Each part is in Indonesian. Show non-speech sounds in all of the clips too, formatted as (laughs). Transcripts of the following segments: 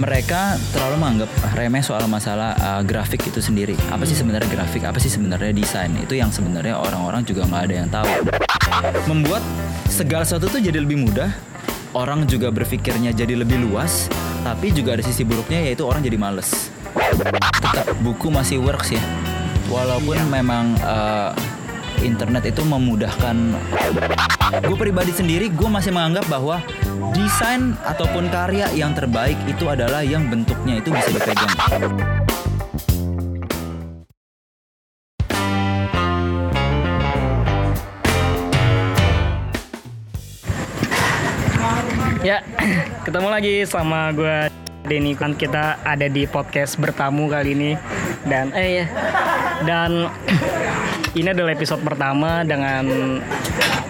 mereka terlalu menganggap remeh soal masalah uh, grafik itu sendiri. Apa sih sebenarnya grafik? Apa sih sebenarnya desain? Itu yang sebenarnya orang-orang juga nggak ada yang tahu. Membuat segala sesuatu tuh jadi lebih mudah. Orang juga berpikirnya jadi lebih luas. Tapi juga ada sisi buruknya yaitu orang jadi males. Tetap buku masih works ya. Walaupun memang uh, internet itu memudahkan. Gue pribadi sendiri gue masih menganggap bahwa desain ataupun karya yang terbaik itu adalah yang bentuknya itu bisa dipegang. Ya, ketemu lagi sama gue Denny kan kita ada di podcast bertamu kali ini. Dan eh ya dan (clears throat) ini adalah episode pertama dengan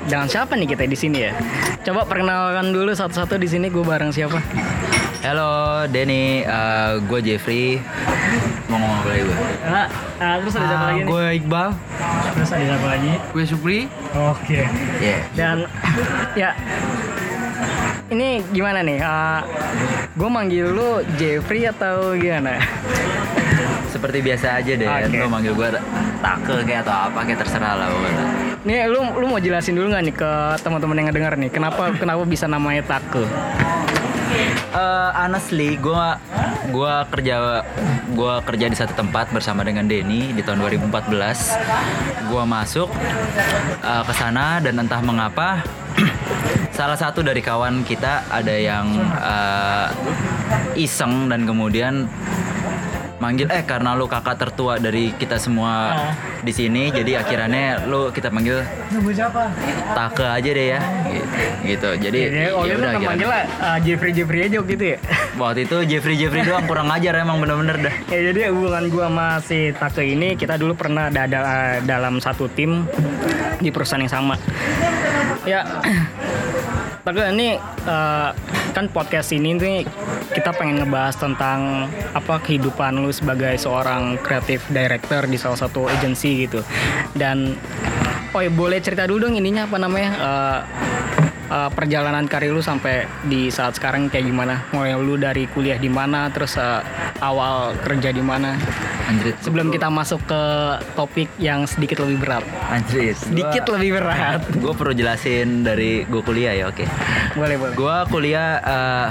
dengan siapa nih kita di sini ya? Coba perkenalkan dulu satu-satu di sini gue bareng siapa? Halo Denny, uh, gue Jeffrey. Mau ngomong apa lagi gue? Ah, ah, terus ada siapa lagi nih? gue Iqbal, Terus ada siapa lagi? gue Supri. Oke. Yeah. Dan ya ini gimana nih? gue manggil lu Jeffrey atau gimana? Seperti biasa aja deh, Oke. lo manggil gue take kayak atau apa kayak terserah lah pokoknya. Nih lu lu mau jelasin dulu nggak nih ke teman-teman yang ngedenger nih kenapa (laughs) kenapa bisa namanya Take? Uh, honestly, gue gua kerja gua kerja di satu tempat bersama dengan Denny di tahun 2014. Gua masuk uh, ke sana dan entah mengapa (clears throat) salah satu dari kawan kita ada yang uh, iseng dan kemudian manggil eh karena lu kakak tertua dari kita semua di sini jadi akhirannya lu kita panggil Nunggu siapa? Take aja deh ya gitu, gitu. jadi Jadi ya waktu itu udah akhirnya. manggilnya uh, Jeffrey Jeffrey aja gitu ya. (laughs) Waktu itu Jeffrey Jeffrey doang kurang ajar emang bener-bener dah. ya jadi hubungan gua sama si Take ini kita dulu pernah ada, ada- dalam satu tim di perusahaan yang sama. Ya (clears throat) Take ini uh, kan podcast ini nih kita pengen ngebahas tentang apa kehidupan lu sebagai seorang creative director di salah satu agency gitu. Dan oh ya boleh cerita dulu dong ininya apa namanya uh, uh, perjalanan karir lu sampai di saat sekarang kayak gimana? Mulai lu dari kuliah di mana, terus uh, awal kerja di mana? Anjrit. Sebelum kita masuk ke topik yang sedikit lebih berat. Anjrit. Sedikit lebih berat. (laughs) Gue perlu jelasin dari gue kuliah ya, oke. Boleh, boleh. Gue kuliah, eh,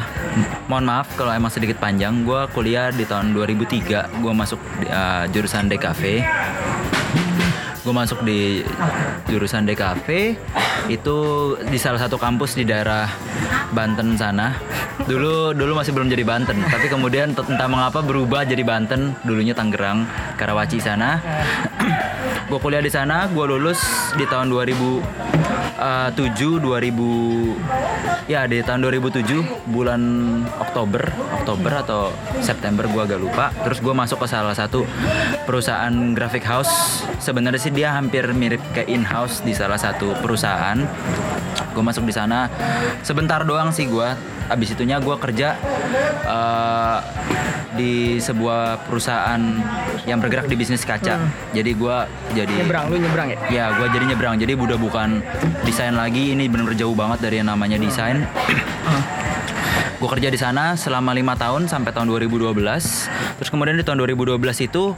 mohon maaf kalau emang sedikit panjang. Gue kuliah di tahun 2003. Gue masuk eh, jurusan DKV. Gue masuk di jurusan DKV itu di salah satu kampus di daerah Banten sana. Dulu dulu masih belum jadi Banten, tapi kemudian entah mengapa berubah jadi Banten. Dulunya Tangerang, Karawaci sana. (clears throat) gue kuliah di sana, gue lulus di tahun 2007 2000 ya di tahun 2007 bulan Oktober Oktober atau September gue agak lupa. Terus gue masuk ke salah satu perusahaan graphic house. Sebenarnya sih dia hampir mirip kayak in house di salah satu perusahaan gue masuk di sana sebentar doang sih gue abis itunya gue kerja eh, di sebuah perusahaan yang bergerak di bisnis kaca jadi gue jadi Nyebrang, lu nyebrang ya? Ya, gue jadi nyebrang. Jadi udah bukan desain lagi. Ini benar-benar jauh banget dari yang namanya desain. gue kerja di sana selama lima tahun sampai tahun 2012. Terus kemudian di tahun 2012 itu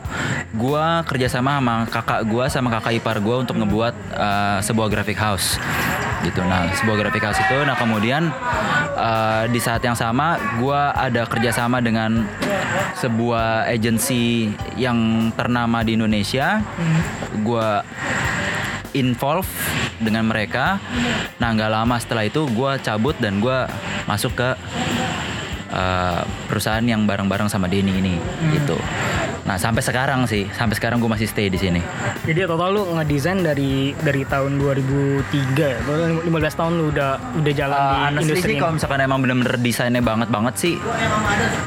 gue kerjasama sama kakak gue sama kakak ipar gue untuk ngebuat uh, sebuah graphic house gitu. Nah, sebuah house itu. Nah kemudian uh, di saat yang sama gue ada kerjasama dengan sebuah agensi yang ternama di Indonesia. Gue involve dengan mereka. Nah nggak lama setelah itu gue cabut dan gue masuk ke uh, perusahaan yang bareng-bareng sama Denny ini gitu. Nah sampai sekarang sih, sampai sekarang gue masih stay di sini. Jadi total lu ngedesain dari dari tahun 2003 ya? Total 15 tahun lu udah udah jalan Uh, di industri sih ini. kalau misalkan emang bener-bener desainnya banget banget sih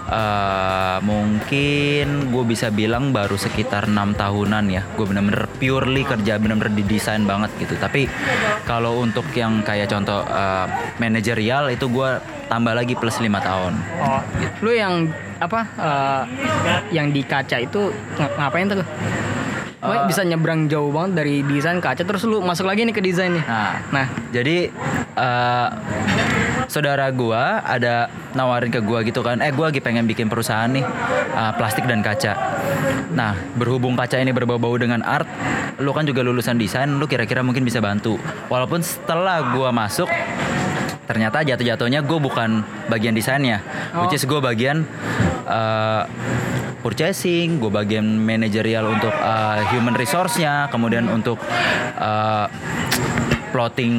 uh, mungkin gue bisa bilang baru sekitar enam tahunan ya gue bener-bener purely kerja bener-bener di desain banget gitu tapi kalau untuk yang kayak contoh uh, manajerial itu gue tambah lagi plus lima tahun. Oh, lu yang apa eh, yang di kaca itu ng- ngapain tuh? Eh. bisa nyebrang jauh banget dari desain kaca terus lu masuk lagi nih ke desain nih. nah. Nah, jadi uh, saudara gua ada nawarin ke gua gitu kan eh gua lagi pengen bikin perusahaan nih uh, plastik dan kaca. Nah berhubung kaca ini berbau-bau dengan art lu kan juga lulusan desain lu kira-kira mungkin bisa bantu. Walaupun setelah gua masuk ternyata jatuh-jatuhnya gue bukan bagian desainnya Oh. which is gue bagian uh, purchasing gue bagian manajerial untuk uh, human resource-nya kemudian untuk uh, plotting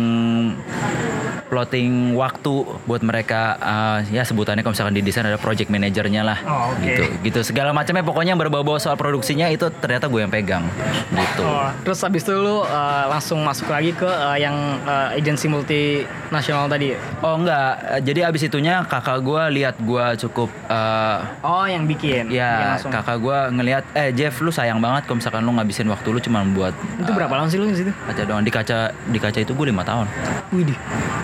plotting waktu buat mereka uh, ya sebutannya kalau misalkan di desain ada project manajernya lah Oh, oke. gitu gitu segala macamnya pokoknya yang berbau-bau soal produksinya itu ternyata gue yang pegang gitu Oh, terus habis itu lu uh, langsung masuk lagi ke uh, yang uh, agensi multinasional tadi. oh enggak jadi abis itunya kakak gue lihat gue cukup uh, Oh, yang bikin. Ya langsung. kakak gue ngelihat eh Jeff lu sayang banget kalau misalkan lu ngabisin waktu lu cuma buat Itu berapa lama sih lu di situ? kaca doang di kaca di kaca itu gue lima tahun Widih.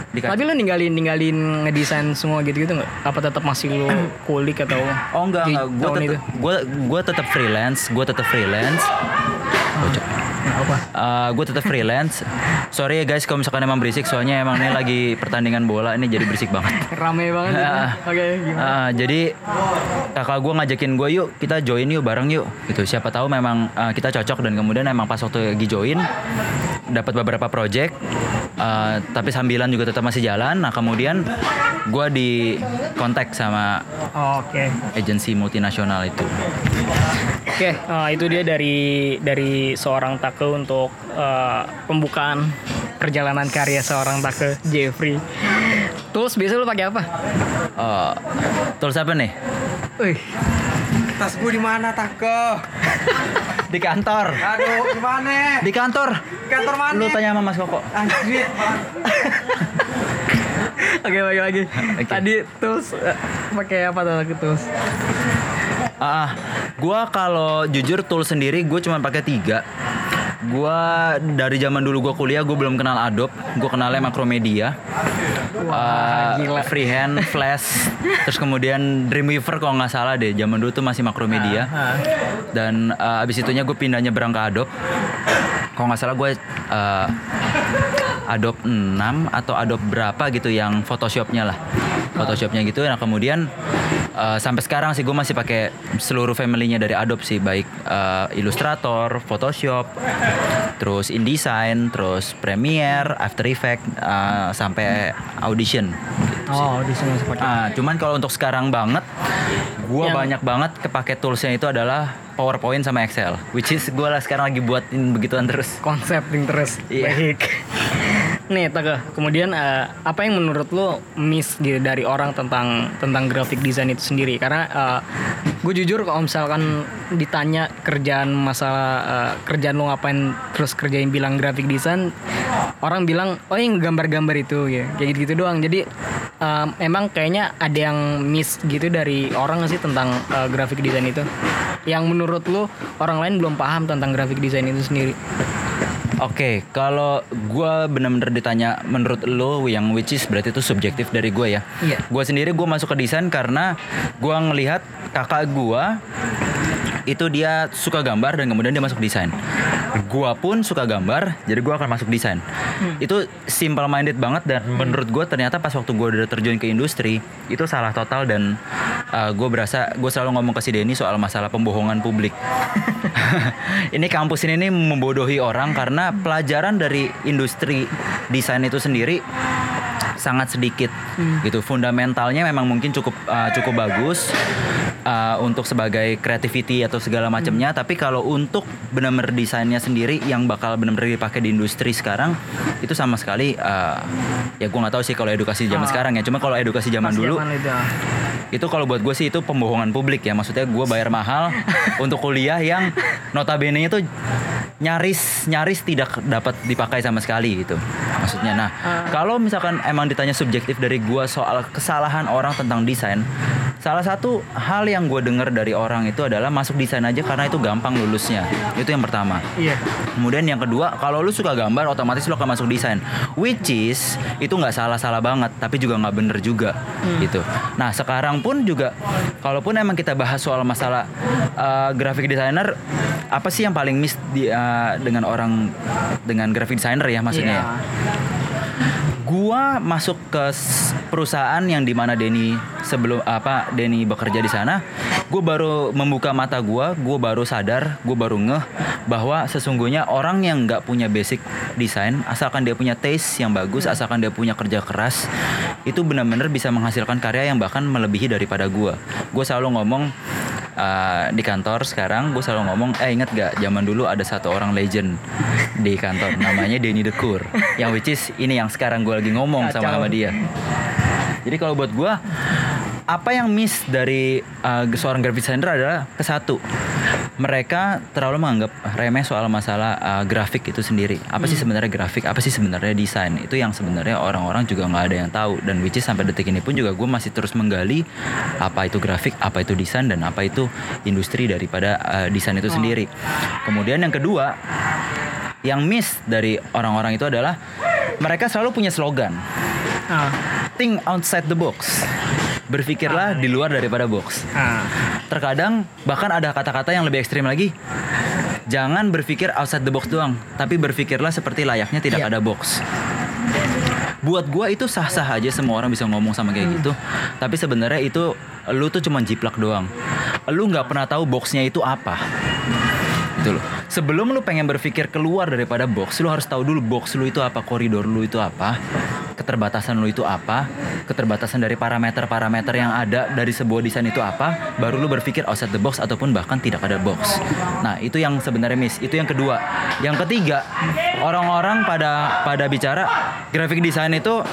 di kaca. Tapi lu ninggalin ninggalin ngedesain semua gitu-gitu nggak? Apa tetap masih lu (clears throat) kulik atau? oh enggak enggak gue tetap gue gue tetap freelance gue tetap freelance Bocor. Apa? gue tetap freelance sorry ya guys kalau misalkan emang berisik soalnya emang ini lagi pertandingan bola ini jadi berisik banget (laughs) Rame banget. Ah. Oke, gimana? Ah, jadi kakak gue ngajakin gue yuk kita join yuk bareng yuk gitu siapa tahu memang ah, kita cocok dan kemudian emang pas waktu lagi join dapat beberapa project ah, tapi sambilan juga tetap masih jalan nah kemudian gue di kontak sama Oh, Oke. agensi multinasional itu Oke, eh, itu dia dari dari seorang Take untuk eh, pembukaan perjalanan karya seorang Take Jeffrey. Terus biasa lu pakai apa? Oh, tools apa nih Wih, Tas gue di mana Tako? di kantor Aduh, di mana? di kantor Kantor mana? lu tanya sama Mas Koko Anjir. Oke, balik lagi. Oke. Tadi terus eh, pakai apa tuh terus? Ah, gua kalau jujur tool sendiri gue cuma pakai tiga. Gua dari zaman dulu gua kuliah gue belum kenal Adobe, gue kenalnya Macromedia, Wah, Eh, gila. Freehand, Flash, (laughs) terus kemudian Dreamweaver kalau nggak salah deh, zaman dulu tuh masih Macromedia. Ah, Dan eh, abis itunya gue pindah nyebrang ke Adobe. Kalau nggak salah gue eh, Adobe 6 atau Adobe berapa gitu yang Photoshopnya lah. Photoshopnya gitu. Nah kemudian eh, sampai sekarang sih gue masih pakai seluruh family-nya dari Adobe sih, baik eh, Illustrator, Photoshop, terus InDesign, terus Premiere, After Effects, eh, sampai Audition. Gitu. Oh, di sini masih pakai. Ah, cuman kalau untuk sekarang banget, gua Yang- banyak banget kepake toolsnya itu adalah PowerPoint sama Excel, which is gua lah sekarang lagi buatin begituan terus. konsep terus. Iya. Baik. (laughs) Nih, Taka. Kemudian eh, apa yang menurut lo miss gitu dari orang tentang tentang graphic design itu sendiri? Karena gue jujur kalau misalkan ditanya kerjaan masalah eh, kerjaan lo ngapain terus kerjain bilang graphic design, orang bilang oh yang gambar-gambar itu ya kayak gitu-gitu doang. Jadi eh, emang kayaknya ada yang miss gitu dari orang sih tentang eh, graphic design itu? Yang menurut lo orang lain belum paham tentang graphic design itu sendiri? Oke, kalau gua bener-bener ditanya menurut lo yang which is berarti itu subjektif dari gua ya. Iya. Gua sendiri gua masuk ke desain karena gua ngelihat kakak gua itu dia suka gambar dan kemudian dia masuk desain. Gua pun suka gambar, jadi gua akan masuk desain. Itu simple minded banget dan menurut gua ternyata pas waktu gua udah terjun ke industri itu salah total dan uh, gue berasa gue selalu ngomong ke si Denny soal masalah pembohongan publik. (laughs) ini kampus ini nih membodohi orang karena pelajaran dari industri desain itu sendiri sangat sedikit gitu fundamentalnya memang mungkin cukup uh, cukup bagus uh, untuk sebagai creativity atau segala macamnya tapi kalau untuk benar-benar desainnya sendiri yang bakal benar-benar dipakai di industri sekarang itu sama sekali uh, ya gue nggak tahu sih kalau edukasi zaman Ah. sekarang ya. Cuma kalau edukasi zaman dulu zaman itu, itu kalau buat gue sih itu pembohongan publik ya. Maksudnya gue bayar mahal (laughs) untuk kuliah yang notabene itu nyaris nyaris tidak dapat dipakai sama sekali gitu. Maksudnya nah kalau misalkan emang ditanya subjektif dari gue soal kesalahan orang tentang desain salah satu hal yang gue dengar dari orang itu adalah masuk desain aja karena itu gampang lulusnya itu yang pertama Iya. Kemudian yang kedua, kalau lu suka gambar, otomatis lu akan masuk desain. Which is itu nggak salah-salah banget, tapi juga nggak bener juga, gitu. Nah sekarang pun juga, kalaupun emang kita bahas soal masalah uh, graphic designer, apa sih yang paling miss di, uh, dengan orang dengan graphic designer ya maksudnya? ya? Gua masuk ke perusahaan yang di mana Denny sebelum apa Denny bekerja di sana. Gue baru membuka mata gua gue baru sadar gue baru ngeh bahwa sesungguhnya orang yang nggak punya basic desain asalkan dia punya taste yang bagus asalkan dia punya kerja keras itu benar-benar bisa menghasilkan karya yang bahkan melebihi daripada gua. Gue selalu ngomong uh, di kantor sekarang gue selalu ngomong eh inget gak zaman dulu ada satu orang legend di kantor namanya Denny Dekur yang which is ini yang sekarang gue lagi ngomong sama sama dia. Jadi kalau buat gue apa yang miss dari uh, seorang graphic designer adalah ke satu mereka terlalu menganggap remeh soal masalah uh, grafik itu sendiri. Apa sih sebenarnya grafik? Apa sih sebenarnya desain? Itu yang sebenarnya orang-orang juga nggak ada yang tahu. Dan which is sampai detik ini pun juga gue masih terus menggali apa itu grafik apa itu desain dan apa itu industri daripada uh, desain itu sendiri. Kemudian yang kedua yang miss dari orang-orang itu adalah mereka selalu punya slogan. Ah, think outside the box berpikirlah di luar daripada box. Ah, terkadang bahkan ada kata-kata yang lebih ekstrim lagi. Jangan berpikir outside the box doang tapi berpikirlah seperti layaknya tidak Iya. ada box. Buat gua itu sah-sah aja semua orang bisa ngomong sama kayak gitu. Tapi sebenarnya itu lu tuh cuma jiplak doang. Lu nggak pernah tahu boxnya itu apa. Gitu loh. Sebelum lu pengen berpikir keluar daripada box lu harus tahu dulu box lu itu apa koridor lu itu apa keterbatasan lu itu apa keterbatasan dari parameter-parameter yang ada dari sebuah desain itu apa baru lu berpikir outside the box ataupun bahkan tidak ada box. Nah itu yang sebenarnya miss. Itu yang kedua. Yang ketiga orang-orang pada pada bicara graphic design itu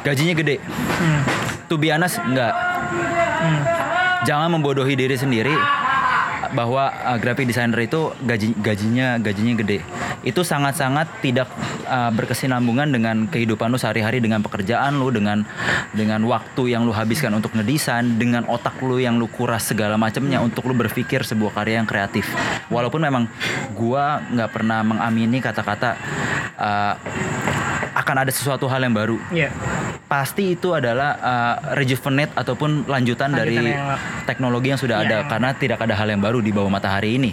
gajinya gede. Hmm, to be honest enggak. Hmm. jangan membodohi diri sendiri bahwa uh, graphic designer itu gaji gajinya gajinya gede. Itu sangat-sangat tidak uh, berkesinambungan dengan kehidupan lu sehari-hari dengan pekerjaan lu dengan dengan waktu yang lu habiskan untuk ngedesain dengan otak lu yang lu kuras segala macamnya untuk lu berpikir sebuah karya yang kreatif walaupun memang gua nggak pernah mengamini kata-kata uh, akan ada sesuatu hal yang baru Iya. pasti itu adalah uh, rejuvenate ataupun lanjutan, dari Lanjutan yang- teknologi yang sudah Iya. ada karena tidak ada hal yang baru di bawah matahari ini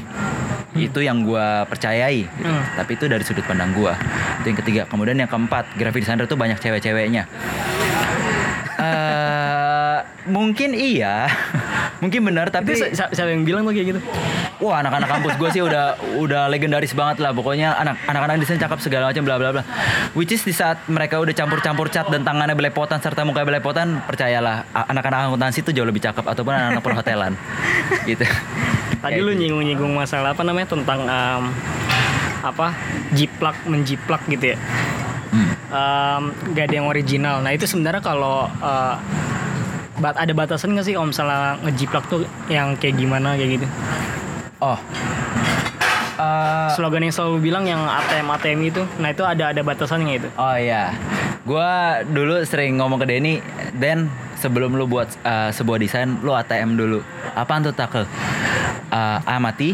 itu yang gua percayai gitu. Hmm. tapi itu dari sudut pandang gua itu yang ketiga kemudian yang keempat graphic designer itu banyak cewek-ceweknya (laughs) Eh, mungkin iya (laughs) mungkin benar tapi si- siapa yang bilang tuh kayak gitu? Wah anak-anak kampus gue sih udah udah legendaris banget lah pokoknya anak anak-anak desain cakep segala macam bla bla bla. Which is di saat mereka udah campur-campur cat dan tangannya belepotan serta muka belepotan percayalah anak-anak akuntansi itu jauh lebih cakep ataupun anak-anak perhotelan (laughs) gitu. Tadi Kayak lu gitu. nyinggung-nyinggung masalah apa namanya tentang em, apa jiplak menjiplak gitu ya. Hmm. Em, gak ada yang original. Nah itu sebenarnya kalau eh, bat ada batasan nggak sih kalau misalnya ngejiplak tuh yang kayak gimana kayak gitu? Oh. Eh, Slogan yang selalu bilang yang ATM ATM itu, nah itu ada ada batasannya itu. Oh iya, gua dulu sering ngomong ke Denny, Den sebelum lu buat uh, sebuah desain, lu ATM dulu. Apaan tuh takel? Uh, amati,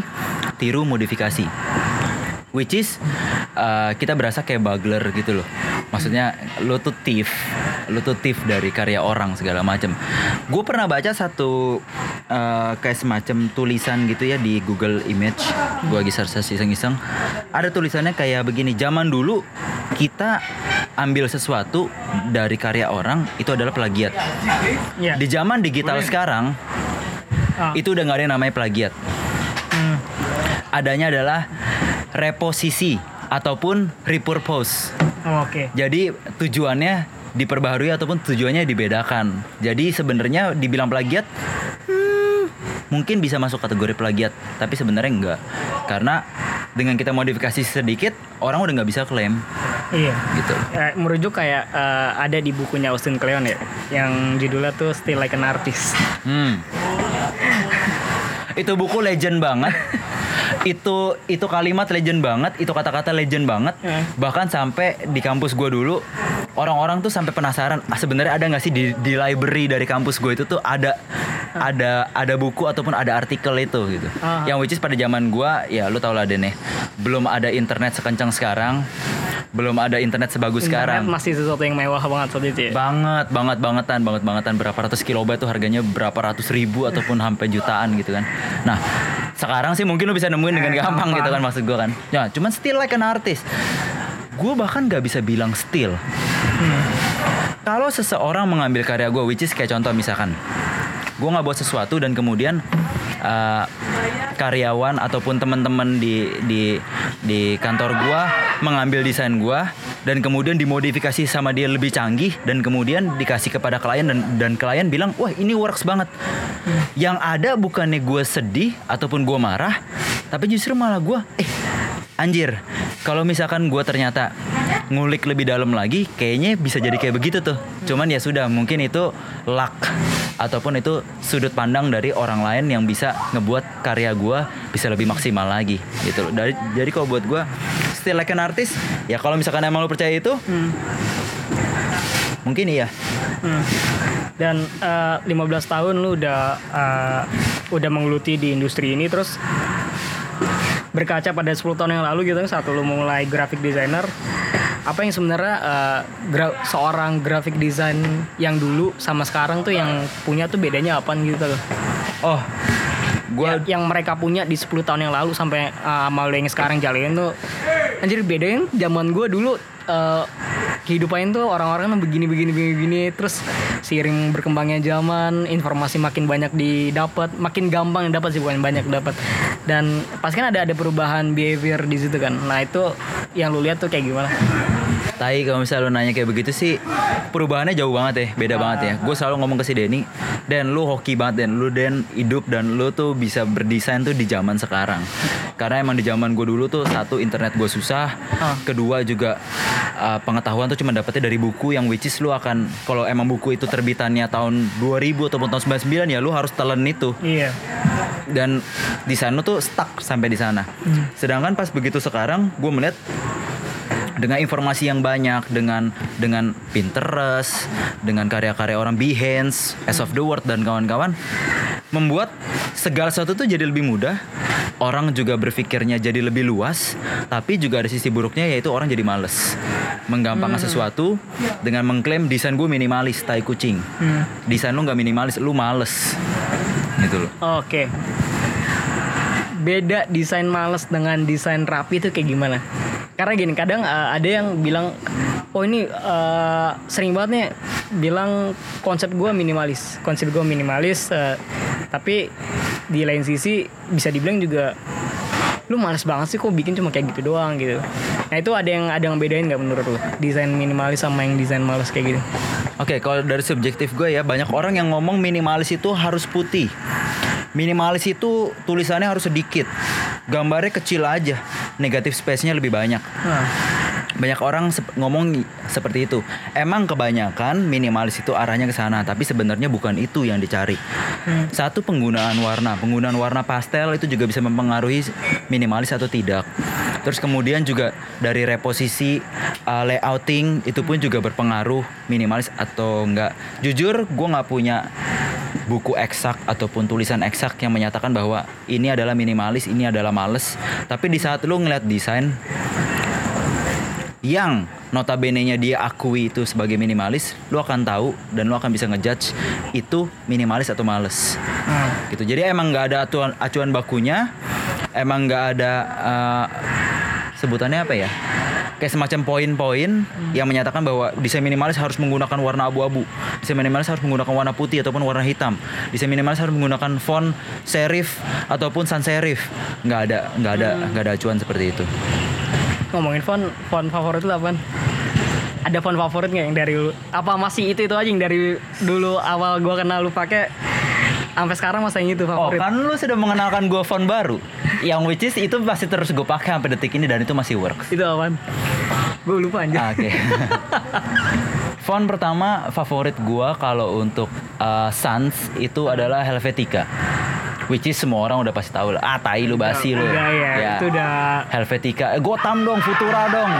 tiru, modifikasi. Which is uh, kita berasa kayak bugler gitu loh. Maksudnya lu tuh thief, lu tuh thief dari karya orang segala macam. Gue pernah baca satu uh, kayak semacam tulisan gitu ya di Google Image. Gue lagi search iseng-iseng. Ada tulisannya kayak begini. Zaman dulu kita ambil sesuatu dari karya orang itu adalah plagiat. Iya. Di zaman digital sekarang Ah. itu udah nggak ada yang namanya plagiat. Hmm. Adanya adalah reposisi ataupun repurpose. Oh, Oke. Jadi tujuannya diperbaharui ataupun tujuannya dibedakan. Jadi sebenarnya dibilang plagiat hmm, mungkin bisa masuk kategori plagiat, tapi sebenarnya enggak. Karena dengan kita modifikasi sedikit, orang udah nggak bisa klaim Iya. gitu. Eh, merujuk kayak eh, ada di bukunya Austin Kleon ya, yang judulnya tuh Still Like an Artist. Hmm. Itu buku legend banget. itu itu kalimat legend banget, itu kata-kata legend banget. Hmm. Bahkan sampai di kampus gue dulu orang-orang tuh sampai penasaran, ah, sebenarnya ada nggak sih di, di library dari kampus gue itu tuh ada ada ada buku ataupun ada artikel itu gitu. Ah. Yang which is pada zaman gue ya lu tau lah Dene, belum ada internet sekencang sekarang, belum ada internet sebagus sekarang. Internet masih sesuatu yang mewah banget saat itu ya. Banget, banget, bangetan, banget, bangetan. Berapa ratus kilobyte tuh harganya berapa ratus ribu ataupun sampai jutaan gitu kan. Nah, sekarang sih mungkin lu bisa nemuin dengan Eh, gampang gitu kan gampang. maksud gue kan. Ya, cuman still like an artist. Gue bahkan gak bisa bilang still. Kalau seseorang mengambil karya gue, which is kayak contoh misalkan, gue nggak buat sesuatu dan kemudian uh, karyawan ataupun teman-teman di di di kantor gue mengambil desain gue dan kemudian dimodifikasi sama dia lebih canggih dan kemudian dikasih kepada klien dan dan klien bilang wah ini works banget. Yang ada bukannya gue sedih ataupun gue marah tapi justru malah gue eh anjir kalau misalkan gue ternyata ngulik lebih dalam lagi kayaknya bisa jadi kayak begitu tuh. Cuman ya sudah mungkin itu luck ataupun itu sudut pandang dari orang lain yang bisa ngebuat karya gue bisa lebih maksimal lagi gitu loh dari jadi kalau buat gue still like an artist ya kalau misalkan emang lo percaya itu mungkin iya Hmm. Dan eh, 15 tahun lu udah eh, udah menggeluti di industri ini terus berkaca pada 10 tahun yang lalu gitu saat lu mulai graphic designer apa yang sebenarnya eh, gra- seorang graphic design yang dulu sama sekarang tuh yang punya tuh bedanya apa gitu loh. oh gue Ya, yang mereka punya di 10 tahun yang lalu sampai uh, sama lu yang sekarang jalanin tuh anjir bedain zaman gue dulu uh, kehidupan tuh orang-orang begini begini begini begini terus seiring berkembangnya zaman informasi makin banyak didapat makin gampang dapat sih bukan banyak dapat. Dan pasti kan ada ada perubahan behavior di situ kan. Nah itu yang lu lihat tuh kayak gimana Tai kalau misalnya lu nanya kayak begitu sih perubahannya jauh banget ya, beda banget ya. Gue selalu ngomong ke si Denny, dan lu hoki banget dan lu dan hidup dan lu tuh bisa berdesain tuh di zaman sekarang. Karena emang di zaman gue dulu tuh satu internet gue susah, Ah. kedua juga uh, pengetahuan tuh cuma dapetnya dari buku yang which is lu akan kalau emang buku itu terbitannya tahun 2000 ataupun tahun 99 ya lu harus telan itu iya dan desain lu tuh stuck sampai di sana. Sedangkan pas begitu sekarang gue melihat dengan informasi yang banyak dengan dengan Pinterest, dengan karya-karya orang Behance, As of the World dan kawan-kawan membuat segala sesuatu tuh jadi lebih mudah. Orang juga berpikirnya jadi lebih luas, tapi juga ada sisi buruknya yaitu orang jadi males. Menggampangkan sesuatu dengan mengklaim desain gue minimalis, tai kucing. Desain lu nggak minimalis, lu males. Gitu loh. oke beda desain males dengan desain rapi itu kayak gimana? Karena gini, kadang uh, ada yang bilang, oh ini uh, sering banget nih bilang konsep gue minimalis, konsep gue minimalis, uh, tapi di lain sisi bisa dibilang juga lu males banget sih kok bikin cuma kayak gitu doang gitu. Nah itu ada yang ada yang bedain nggak menurut lu desain minimalis sama yang desain males kayak gitu? Oke, kalau dari subjektif gue ya banyak orang yang ngomong minimalis itu harus putih. Minimalis itu tulisannya harus sedikit. Gambarnya kecil aja. Negatif space-nya lebih banyak. Nah, Banyak orang sep- ngomong seperti itu. Emang kebanyakan minimalis itu arahnya ke sana, tapi sebenarnya bukan itu yang dicari. Satu penggunaan warna, penggunaan warna pastel itu juga bisa mempengaruhi minimalis atau tidak. Terus kemudian juga dari reposisi uh, layouting itu pun juga berpengaruh minimalis atau enggak. Jujur, gue nggak punya buku eksak ataupun tulisan eksak yang menyatakan bahwa ini adalah minimalis, ini adalah males. Tapi di saat lu ngeliat desain yang notabene-nya dia akui itu sebagai minimalis, lu akan tahu dan lu akan bisa ngejudge itu minimalis atau males. hmm. Gitu. Jadi emang nggak ada acuan, acuan bakunya, emang nggak ada uh, sebutannya apa ya? Kayak semacam poin-poin yang menyatakan bahwa desain minimalis harus menggunakan warna abu-abu, desain minimalis harus menggunakan warna putih ataupun warna hitam, desain minimalis harus menggunakan font serif ataupun sans serif. Nggak ada, nggak ada, nggak ada acuan seperti itu. Ngomongin font font favorit lu apaan? Ada font favorit nggak yang dari lu? Apa masih itu itu aja yang dari dulu awal gua kenal lu pakai sampai sekarang masih yang itu Oh favorit? kan lu sudah mengenalkan gua font baru Yang which is itu pasti terus gue pakai sampai detik ini dan itu masih works Itu apaan? Gue lupa anjir. Ah, Oke (laughs) Font pertama favorit gua kalau untuk uh, Sans itu adalah Helvetica Which is semua orang udah pasti tahu lah. Ah tai lu basi lu. Udah ya, itu udah Helvetica. Eh, Gotham dong Futura dong.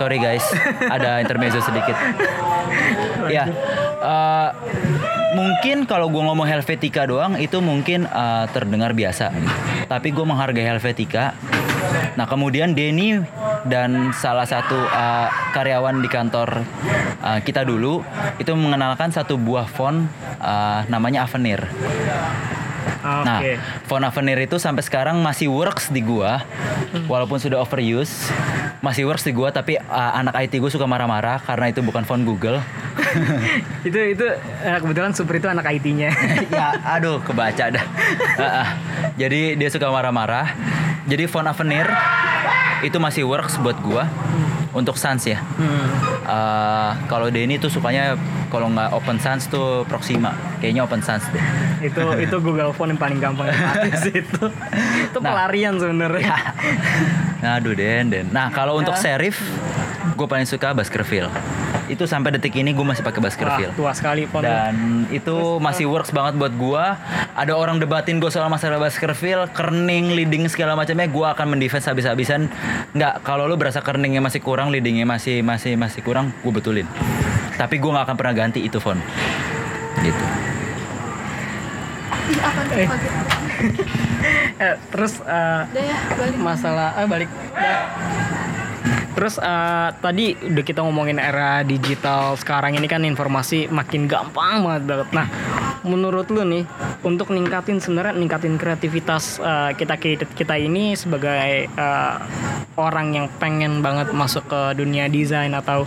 Sorry guys. Ada intermezzo sedikit. (laughs) Ya eh, Mungkin kalau gue ngomong Helvetica doang Itu mungkin eh, terdengar biasa. Tapi gue menghargai Helvetica. Nah kemudian Denny dan salah satu eh, karyawan di kantor eh, kita dulu itu mengenalkan satu buah font eh, namanya Avenir. Nah, Oke. phone Avenir itu sampai sekarang masih works di gua, walaupun sudah overuse, masih works di gua. Tapi uh, anak IT gue suka marah-marah karena itu bukan phone Google. (laughs) itu itu eh, kebetulan Super itu anak IT-nya. (laughs) ya, aduh, kebaca dah. Ah, ah. Jadi dia suka marah-marah. Jadi phone Avenir itu masih works buat gua untuk Sans ya. Hmm. Uh, kalau Denny tuh sukanya kalau nggak Open Sans tuh Proxima. Kayaknya Open Sans deh. itu (laughs) itu Google Phone yang paling gampang sih itu. (laughs) Itu Nah. pelarian sebenarnya. (laughs) Aduh Den, Den. Nah kalau untuk Ya. serif, gue paling suka Baskerville. Itu sampai detik ini gue masih pakai Wah, Baskerville. tua sekali phone. Dan itu masih works banget buat gua. Ada orang debatin gue soal masalah Baskerville, kerning, leading segala macamnya, gua akan mendefense habis-habisan. Nggak, kalau lu berasa kerningnya masih kurang, leadingnya masih masih masih kurang, gue betulin. Tapi gua nggak akan pernah ganti itu phone. Gitu. (laughs) Eh, terus eh, ya, balik. masalah ah balik. Terus eh, tadi udah kita ngomongin era digital sekarang ini kan informasi makin gampang banget. Nah, menurut lu nih untuk ningkatin sebenarnya ningkatin kreativitas eh, kita kita ini sebagai eh, orang yang pengen banget masuk ke dunia desain atau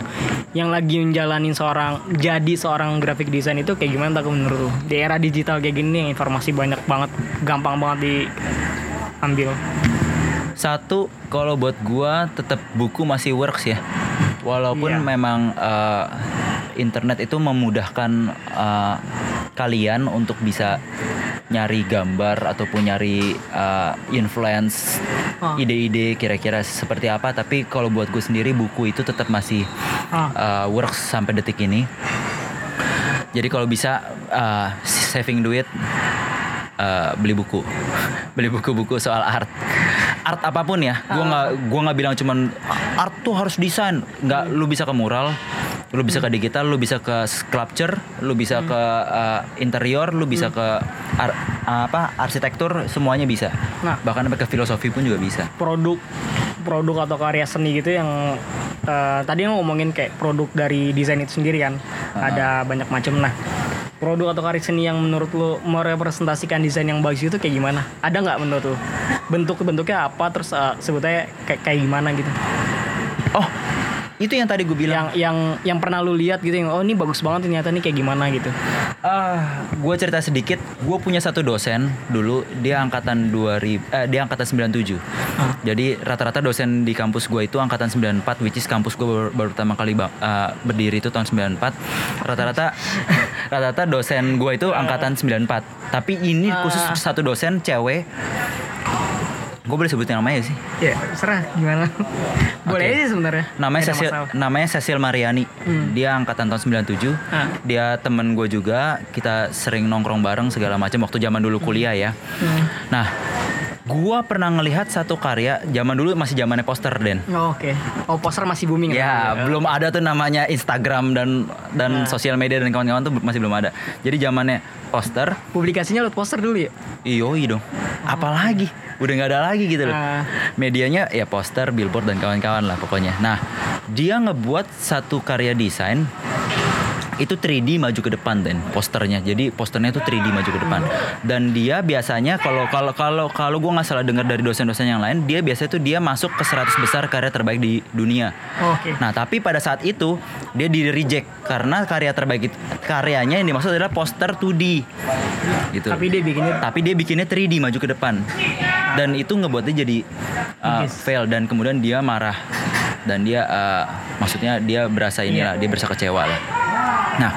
yang lagi menjalanin seorang jadi seorang graphic design itu kayak gimana tak menurut lu? Di era digital kayak gini informasi banyak banget, gampang banget diambil. Satu, kalau buat gua tetap buku masih works ya. Walaupun Iya. memang eh, internet itu memudahkan eh, kalian untuk bisa nyari gambar ataupun nyari eh, influence Ah. ide-ide kira-kira seperti apa. Tapi kalau buat gue sendiri buku itu tetap masih eh, works sampai detik ini. Jadi kalau bisa eh, saving duit eh, beli buku, (laughs) beli buku-buku soal art, art apa pun ya. Gua nggak gua nggak bilang cuman art tuh harus desain. Nggak, lu bisa ke mural, lu bisa ke digital, lu bisa ke sculpture, lu bisa ke eh, interior, lu bisa ke ar- apa arsitektur, semuanya bisa. Nah. bahkan sampai ke filosofi pun juga bisa. produk produk atau karya seni gitu yang eh, tadi ngomongin kayak produk dari desain itu sendiri kan ada banyak macam nah produk atau karya seni yang menurut lo merepresentasikan desain yang bagus itu kayak gimana? Ada nggak menurut lo? Bentuk bentuknya apa? Terus eh, sebutnya kayak kayak gimana gitu? Oh, itu yang tadi gue bilang. yang yang yang pernah lu lihat gitu yang oh ini bagus banget ternyata nih kayak gimana gitu Ah, gue cerita sedikit. Gue punya satu dosen dulu, dia angkatan 2000, eh, dia angkatan 97. Jadi rata-rata dosen di kampus gue itu angkatan 94, which is kampus gue baru, baru pertama kali eh, berdiri itu tahun 94. Rata-rata rata-rata dosen gue itu angkatan 94. Tapi ini khusus satu dosen cewek. Gue boleh sebutin namanya sih. ya serah gimana (laughs) boleh Oke. aja sebenarnya Namanya Cecil, namanya Cecil Mariani. Dia angkatan tahun 97. Ah. Dia temen gue juga. Kita sering nongkrong bareng segala macam waktu zaman dulu kuliah ya. Nah, gua pernah ngelihat satu karya zaman dulu masih zamannya poster Den. Oh, oke oh poster masih booming Ya, ya belum ada tuh namanya Instagram dan dan Nah. sosial media dan kawan-kawan tuh masih belum ada. Jadi zamannya poster, publikasinya lewat poster dulu ya iyo dong. Apalagi udah nggak ada lagi gitu loh. Ah. Medianya ya poster, billboard dan kawan-kawan lah pokoknya. Nah, dia ngebuat satu karya desain itu 3D maju ke depan dan posternya. Jadi posternya itu 3D maju ke depan. Dan dia biasanya kalau kalau kalau kalau gue nggak salah dengar dari dosen-dosen yang lain, dia biasanya tuh dia masuk ke 100 besar karya terbaik di dunia. Oke. Nah, tapi pada saat itu dia di reject karena karya terbaik itu, karyanya yang dimaksud adalah poster 2D. Gitu. Tapi dia bikinnya tapi dia bikinnya 3D maju ke depan. Dan itu ngebuat dia jadi uh, Yes. fail dan kemudian dia marah dan dia uh, maksudnya dia berasa inilah, dia berasa kecewa lah. Nah,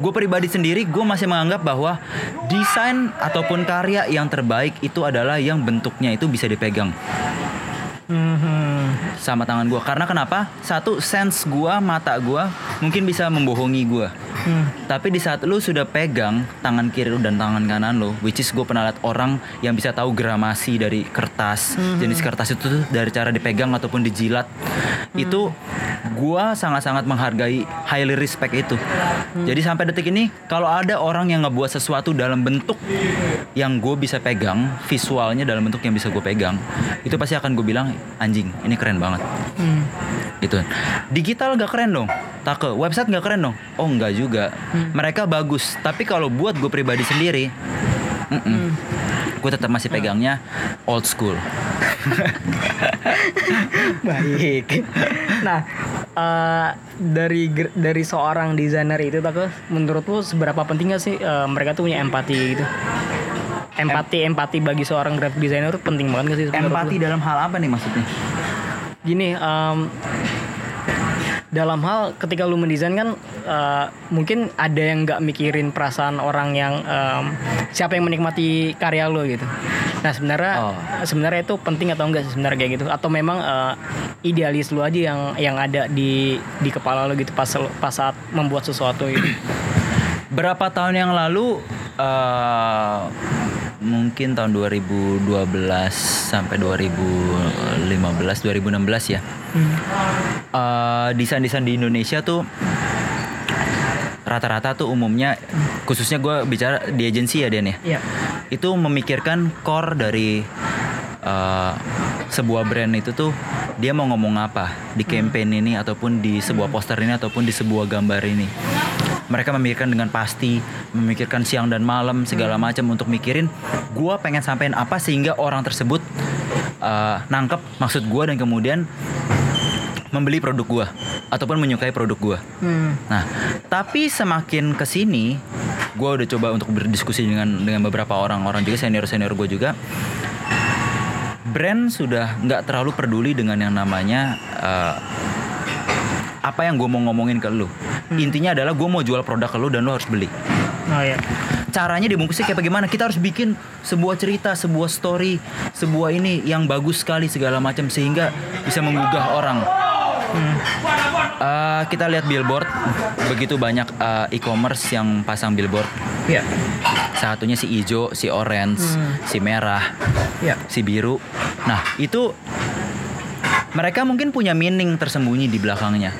gue pribadi sendiri gue masih menganggap bahwa desain ataupun karya yang terbaik itu adalah yang bentuknya itu bisa dipegang Mhm. sama tangan gue. Karena kenapa? Satu, sense gue, mata gue mungkin bisa membohongi gue. Hmm. Tapi di saat lu sudah pegang tangan kiri lu dan tangan kanan lu, which is gue pernah lihat orang yang bisa tahu gramasi dari kertas, jenis kertas itu tuh dari cara dipegang ataupun dijilat, itu gue sangat-sangat menghargai, highly respect itu. Jadi sampai detik ini, kalau ada orang yang ngebuat sesuatu dalam bentuk yang gue bisa pegang, visualnya dalam bentuk yang bisa gue pegang, itu pasti akan gue bilang anjing, ini keren banget Hmm. gitu digital gak keren dong tak ke website gak keren dong oh enggak juga mereka bagus tapi kalau buat gue pribadi sendiri mm-mm. gue tetap masih pegangnya old school. (laughs) Baik. Nah, eh, dari dari seorang desainer itu tak menurut lu seberapa penting gak sih eh, mereka tuh punya empati gitu? Empati empati bagi seorang graphic designer itu penting banget gak sih? Empati lu? dalam hal apa nih maksudnya? Gini, em, dalam hal ketika lu mendesain kan eh, mungkin ada yang nggak mikirin perasaan orang yang em, siapa yang menikmati karya lu gitu. Nah sebenarnya Oh. sebenarnya itu penting atau enggak sih sebenarnya kayak gitu? Atau memang eh, idealis lu aja yang yang ada di di kepala lu gitu pas pas saat membuat sesuatu gitu? (clears throat) Berapa tahun yang lalu eh, mungkin tahun 2012 sampai 2015 2016 ya. Eh, desain-desain di Indonesia tuh rata-rata tuh umumnya khususnya gue bicara di agensi ya Den ya. Iya. Itu memikirkan core dari eh, sebuah brand itu tuh dia mau ngomong apa di campaign ini ataupun di sebuah poster ini ataupun di sebuah gambar ini. Mereka memikirkan dengan pasti, memikirkan siang dan malam segala macam untuk mikirin gua pengen sampein apa sehingga orang tersebut eh, nangkep maksud gua dan kemudian membeli produk gua ataupun menyukai produk gua. Hmm. Nah, tapi semakin ke sini, gue udah coba untuk berdiskusi dengan dengan beberapa orang-orang juga senior senior gue juga. Brand sudah nggak terlalu peduli dengan yang namanya eh, apa yang gue mau ngomongin ke lu. Intinya adalah gue mau jual produk ke lu dan lu harus beli. Oh ya. Caranya dibungkusnya kayak bagaimana? Kita harus bikin sebuah cerita, sebuah story, sebuah ini yang bagus sekali segala macam sehingga bisa menggugah orang. Eh, kita lihat billboard, begitu banyak eh, e-commerce yang pasang billboard. Iya. Satunya si hijau, si orange, si merah, Iya. si biru. Nah itu mereka mungkin punya meaning tersembunyi di belakangnya.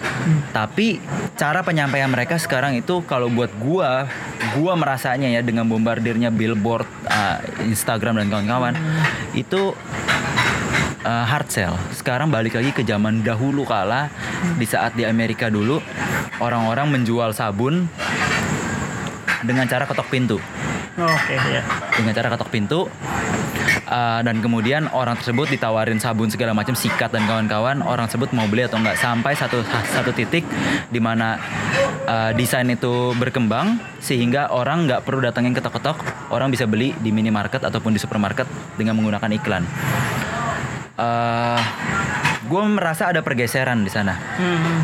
Tapi cara penyampaian mereka sekarang itu kalau buat gua, gua merasanya ya dengan bombardirnya billboard, eh, Instagram dan kawan-kawan itu eh, hard sell. Sekarang balik lagi ke zaman dahulu kala di saat di Amerika dulu orang-orang menjual sabun dengan cara ketok pintu Oh, Oke ya. dengan cara ketok pintu uh, dan kemudian orang tersebut ditawarin sabun segala macam sikat dan kawan-kawan orang tersebut mau beli atau enggak sampai satu satu titik di mana uh, desain itu berkembang sehingga orang nggak perlu datangin ketok-ketok. Orang bisa beli di minimarket ataupun di supermarket dengan menggunakan iklan. Uh, gue merasa ada pergeseran di sana Hmm.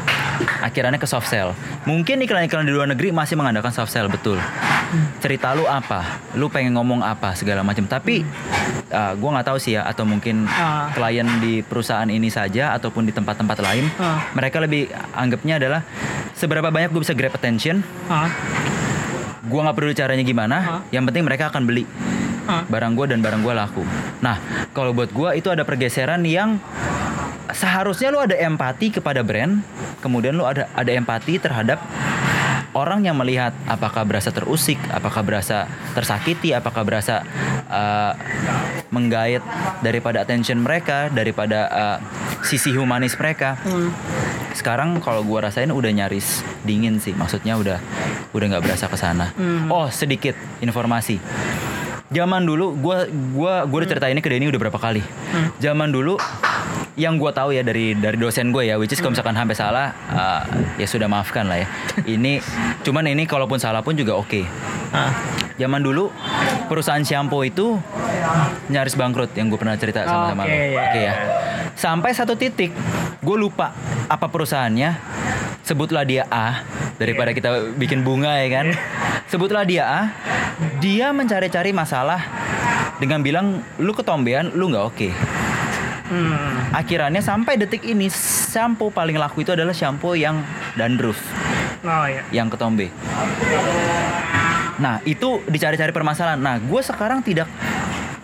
akhirnya ke soft sell. Mungkin iklan-iklan di luar negeri masih mengandalkan soft sell betul. Cerita lu apa? Lu pengen ngomong apa segala macam. Tapi uh, gua nggak tahu sih ya atau mungkin Ah. klien di perusahaan ini saja ataupun di tempat-tempat lain, Ah. mereka lebih anggapnya adalah seberapa banyak gue bisa grab attention. Ah. Gua nggak perlu caranya gimana. Ah. Yang penting mereka akan beli Ah. barang gue dan barang gue laku. Nah, kalau buat gue itu ada pergeseran yang seharusnya lu ada empati kepada brand, kemudian lu ada ada empati terhadap orang yang melihat apakah berasa terusik, apakah berasa tersakiti, apakah berasa uh, menggait daripada attention mereka, daripada uh, sisi humanis mereka. Sekarang kalau gua rasain udah nyaris dingin sih, maksudnya udah udah nggak berasa ke sana. Oh sedikit informasi. Zaman dulu gua gua gua udah cerita ini ke Denny udah berapa kali. Zaman dulu yang gua tahu ya dari dari dosen gue ya, which is kalau misalkan sampai salah uh, ya sudah maafkan lah ya. (laughs) Ini cuman ini kalaupun salah pun juga oke. Ah. Zaman dulu perusahaan shampoo itu nyaris bangkrut yang gue pernah cerita sama-sama Oke, lo. Oke ya. Sampai satu titik gue lupa apa perusahaannya. Sebutlah dia A daripada kita bikin bunga ya kan. Sebutlah dia A. Dia mencari-cari masalah dengan bilang lu ketombean, lu nggak oke. Hmm. Akhirnya sampai detik ini shampoo paling laku itu adalah shampoo yang dandruff, Oh ya. yang ketombe. Nah itu dicari-cari permasalahan. Nah gue sekarang tidak,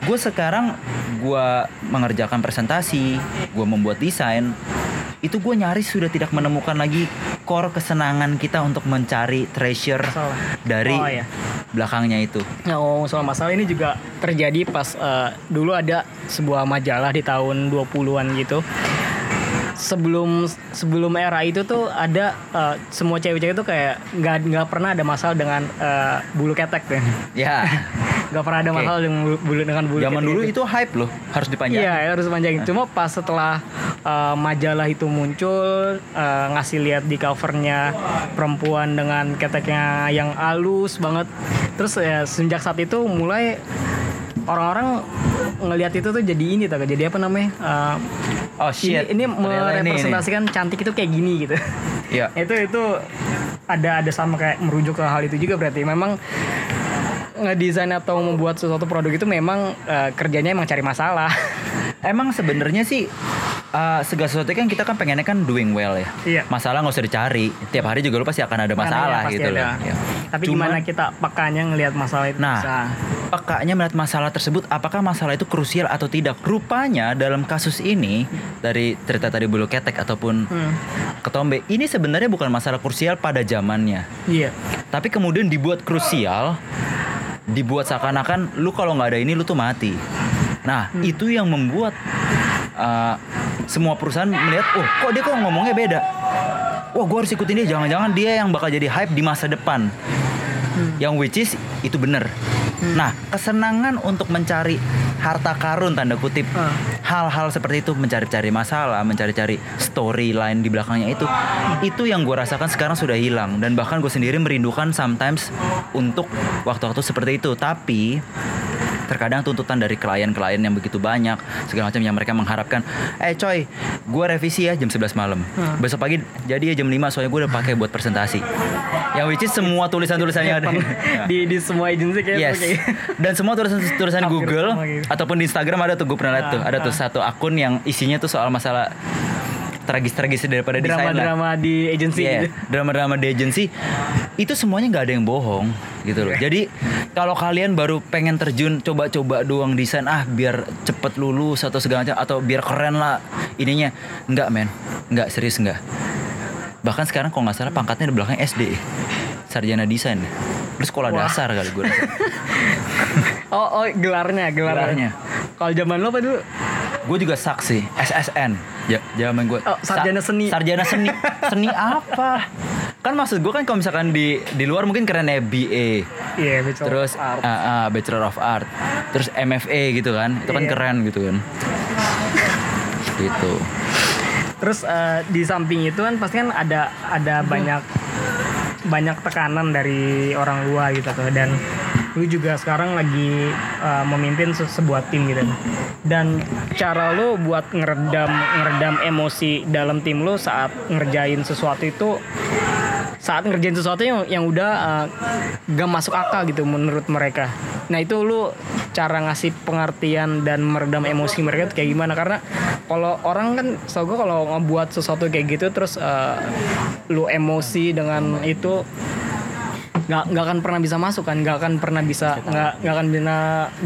gue sekarang gue mengerjakan presentasi, gue membuat desain, itu gue nyaris sudah tidak menemukan lagi core kesenangan kita untuk mencari treasure Masalah. dari Oh, iya. belakangnya itu. Oh, soal masalah ini juga terjadi pas eh, dulu ada sebuah majalah di tahun 20-an gitu. Sebelum sebelum era itu tuh ada eh, semua cewek-cewek tuh kayak nggak nggak pernah ada masalah dengan eh, bulu ketek tuh. Ya, (laughs) nggak pernah ada Oke. masalah dengan bulu, dengan bulu Zaman dulu itu. itu hype loh, harus dipanjangin. Iya harus panjangin. Cuma pas setelah uh, majalah itu muncul uh, ngasih lihat di covernya perempuan dengan keteknya yang halus banget. Terus ya sejak saat itu mulai orang-orang ngelihat itu tuh jadi ini tuh jadi apa namanya? Uh, Oh ini, shit. ini ini, ini. merepresentasikan cantik itu kayak gini gitu. Iya. itu itu ada ada sama kayak merujuk ke hal itu juga berarti memang ngedesain atau membuat sesuatu produk itu memang uh, kerjanya emang cari masalah. (laughs) Emang sebenarnya sih uh, segala sesuatu kan kita kan pengennya kan doing well ya. Iya. Masalah nggak usah dicari. Tiap hari juga lu pasti akan ada masalah Karena ya, gitu ada. loh. Ya. Tapi Cuman- gimana kita pakanya ngelihat masalah itu Nah, bisa. Pekanya melihat masalah tersebut, apakah masalah itu krusial atau tidak? Rupanya dalam kasus ini dari cerita tadi bulu ketek ataupun Hmm. ketombe, ini sebenarnya bukan masalah krusial pada zamannya, Iya. tapi kemudian dibuat krusial, dibuat seakan-akan lu kalau nggak ada ini lu tuh mati. Nah, Hmm. itu yang membuat uh, semua perusahaan melihat, oh kok dia kok ngomongnya beda. Wah, gue harus ikutin dia. Jangan-jangan dia yang bakal jadi hype di masa depan. Yang which is itu bener. Nah, kesenangan untuk mencari harta karun tanda kutip Ah. hal-hal seperti itu mencari-cari masalah, mencari-cari storyline di belakangnya itu, itu yang gue rasakan sekarang sudah hilang dan bahkan gue sendiri merindukan sometimes untuk waktu-waktu seperti itu. Tapi terkadang tuntutan dari klien-klien yang begitu banyak segala macam yang mereka mengharapkan eh coy gue revisi ya jam 11 malam Hmm. besok pagi jadi ya jam 5 soalnya gue udah pakai buat presentasi yang which is semua tulisan-tulisan yang ada (laughs) di di semua agensi kayak Yes. kayak Dan semua tulisan-tulisan Google gitu. ataupun di Instagram ada tuh gue pernah lihat tuh. Ah, Ada tuh satu akun yang isinya tuh soal masalah tragis-tragis daripada desain lah. drama-drama di agensi Iya, gitu. drama-drama di agency itu semuanya nggak ada yang bohong gitu loh. Jadi kalau kalian baru pengen terjun coba-coba doang desain ah biar cepet lulus atau segala macam atau biar keren lah ininya nggak men nggak serius nggak. Bahkan sekarang kalau nggak salah pangkatnya di belakang SD sarjana desain. Terus sekolah Wah. dasar kali gue. (laughs) Oh, oh gelarnya, gelarnya. Gelarnya. Kalau zaman lo apa dulu? Gue juga saksi SSN. Ya, zaman gue. Oh, sarjana seni. Sarjana seni. (laughs) seni apa? Kan maksud gue kan kalau misalkan di di luar mungkin kerennya BA. Iya, betul. Terus Art. ah, ah, Bachelor of Art. Terus MFA gitu kan. Itu kan Iya. keren gitu kan. (laughs) Gitu. Terus eh, di samping itu kan pasti kan ada ada banyak banyak tekanan dari orang luar gitu tuh. Dan lu juga sekarang lagi eh, memimpin se- sebuah tim gitu. Dan cara lu buat ngeredam ngeredam emosi dalam tim lu saat ngerjain sesuatu itu saat ngerjain sesuatu yang yang udah uh, gak masuk akal gitu menurut mereka. Nah itu lu cara ngasih pengertian dan meredam emosi mereka tuh kayak gimana? Karena kalau orang kan, so gue kalau ngebuat sesuatu kayak gitu terus uh, lu emosi dengan itu nggak nggak akan pernah bisa masuk kan nggak akan pernah bisa nggak nggak akan bisa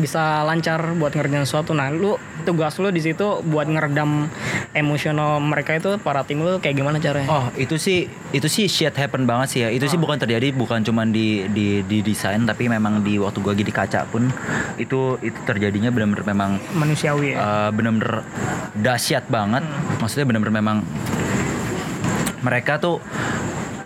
bisa lancar buat ngerjain sesuatu. Nah lu tugas lu di situ buat ngeredam emosional mereka itu para tim lu kayak gimana caranya? Oh itu sih itu sih shit happen banget sih ya. Itu sih bukan terjadi bukan cuman di di di desain tapi memang di waktu gue lagi di kaca pun itu itu terjadinya benar-benar memang manusiawi ya? uh, bener-bener dahsyat banget. Maksudnya bener-bener memang mereka tuh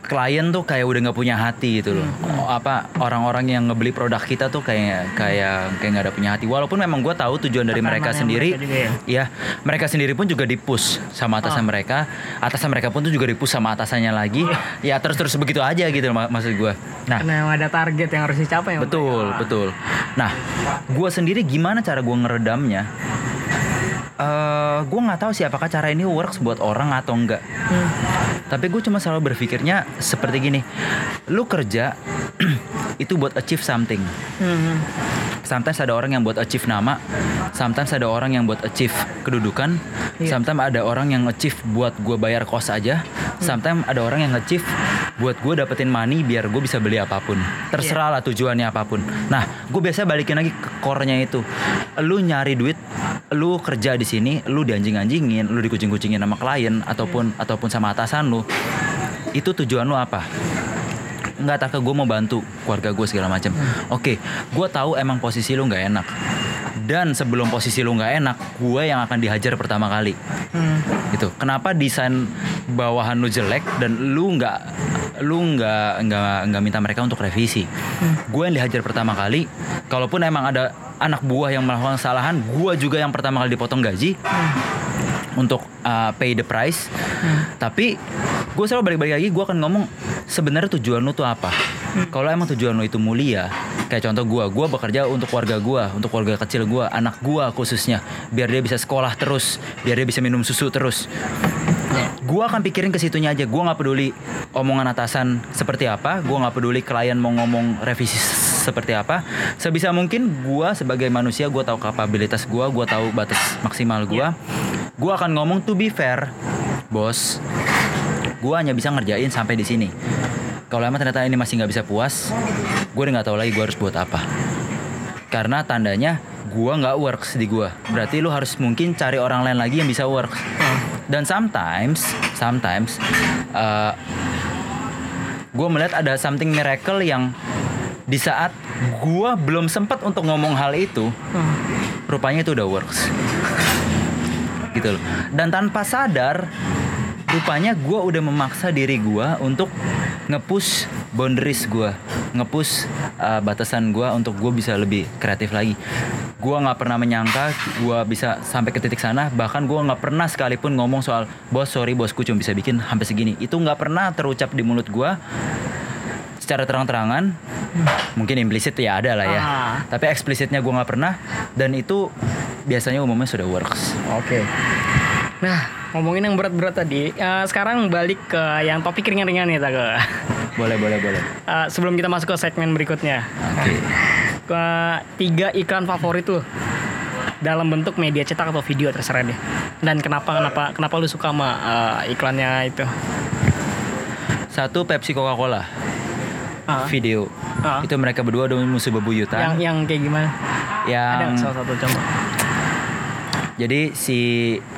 klien tuh kayak udah nggak punya hati gitu loh. Oh, apa orang-orang yang ngebeli produk kita tuh kayak kayak kayak nggak ada punya hati. Walaupun memang gue tahu tujuan dari mereka sendiri, mereka juga ya mereka sendiri pun juga dipush sama atasan mereka. Atasan mereka pun tuh juga dipush sama atasannya lagi. ya terus terus begitu aja gitu mak- maksud gue. Nah karena ada target yang harus dicapai ya Betul, betul. Nah, gue sendiri gimana cara gue ngeredamnya? Eh, gue nggak tahu sih apakah cara ini works buat orang atau enggak. Tapi gue cuma selalu berpikirnya seperti gini. Lu kerja (clears throat) itu buat achieve something. Hmm. Sometimes ada orang yang buat achieve nama, sometimes ada orang yang buat achieve kedudukan, Iya. sometimes ada orang yang achieve buat gue bayar kos aja, sometimes ada orang yang achieve buat gue dapetin money biar gue bisa beli apa pun. Terserah lah tujuannya apa pun. Nah, gue biasanya balikin lagi ke core-nya itu. Lu nyari duit, lu kerja di sini, lu dianjing-anjingin, lu dikucing-kucingin sama klien ataupun ataupun sama atasan lu. Itu tujuan lu apa? nggak tak gue mau bantu keluarga gue segala macam oke gue tahu emang posisi lu nggak enak dan sebelum posisi lu nggak enak gue yang akan dihajar pertama kali. Hmm. gitu. Kenapa desain bawahan lu jelek dan lu nggak lu nggak nggak nggak minta mereka untuk revisi. Gue yang dihajar pertama kali, kalaupun emang ada anak buah yang melakukan kesalahan, gue juga yang pertama kali dipotong gaji untuk uh, pay the price. Tapi gue selalu balik-balik lagi, gue akan ngomong sebenarnya tujuan lu tuh apa. Kalau emang tujuan lu itu mulia, kayak contoh gue, gue bekerja untuk keluarga gue, untuk keluarga kecil gue, anak gue khususnya, biar dia bisa sekolah terus, biar dia bisa minum susu terus. Gue akan pikirin ke situnya aja. Gue nggak peduli omongan atasan seperti apa. Gue nggak peduli klien mau ngomong revisi seperti apa. Sebisa mungkin gue sebagai manusia gue tahu kapabilitas gue, gue tahu batas maksimal gue. Gue akan ngomong to be fair, bos. Gue hanya bisa ngerjain sampai di sini. Kalau emang ternyata ini masih nggak bisa puas, gue udah nggak tahu lagi gue harus buat apa. Karena tandanya gue nggak works di gue. Berarti lu harus mungkin cari orang lain lagi yang bisa works. Dan sometimes, sometimes, uh, gue melihat ada something miracle yang di saat gue belum sempat untuk ngomong hal itu, rupanya itu udah works. Gitu loh. Dan tanpa sadar, rupanya gue udah memaksa diri gue untuk ngepush boundaries gue, ngepush uh, batasan gue untuk gue bisa lebih kreatif lagi. Gue nggak pernah menyangka gue bisa sampai ke titik sana. Bahkan gue nggak pernah sekalipun ngomong soal bos sorry bosku cuma bisa bikin sampai segini. Itu nggak pernah terucap di mulut gue secara terang-terangan. Mungkin implisit ya ada lah ya. Ah. Tapi eksplisitnya gue nggak pernah. Dan itu biasanya umumnya sudah works. Oke. Nah, ngomongin yang berat-berat tadi, eh, sekarang balik ke yang topik ringan-ringan nih, Tage. Boleh boleh boleh. Eh, sebelum kita masuk ke segmen berikutnya, Oke. ke tiga iklan favorit tuh dalam bentuk media cetak atau video terserah deh. Dan kenapa kenapa kenapa lu suka sama eh, iklannya itu? Satu Pepsi Coca-Cola Ah, video. Ah. Itu mereka berdua udah musuh yang bebuyutan. yang kayak gimana? Ada yang salah satu contoh. Jadi si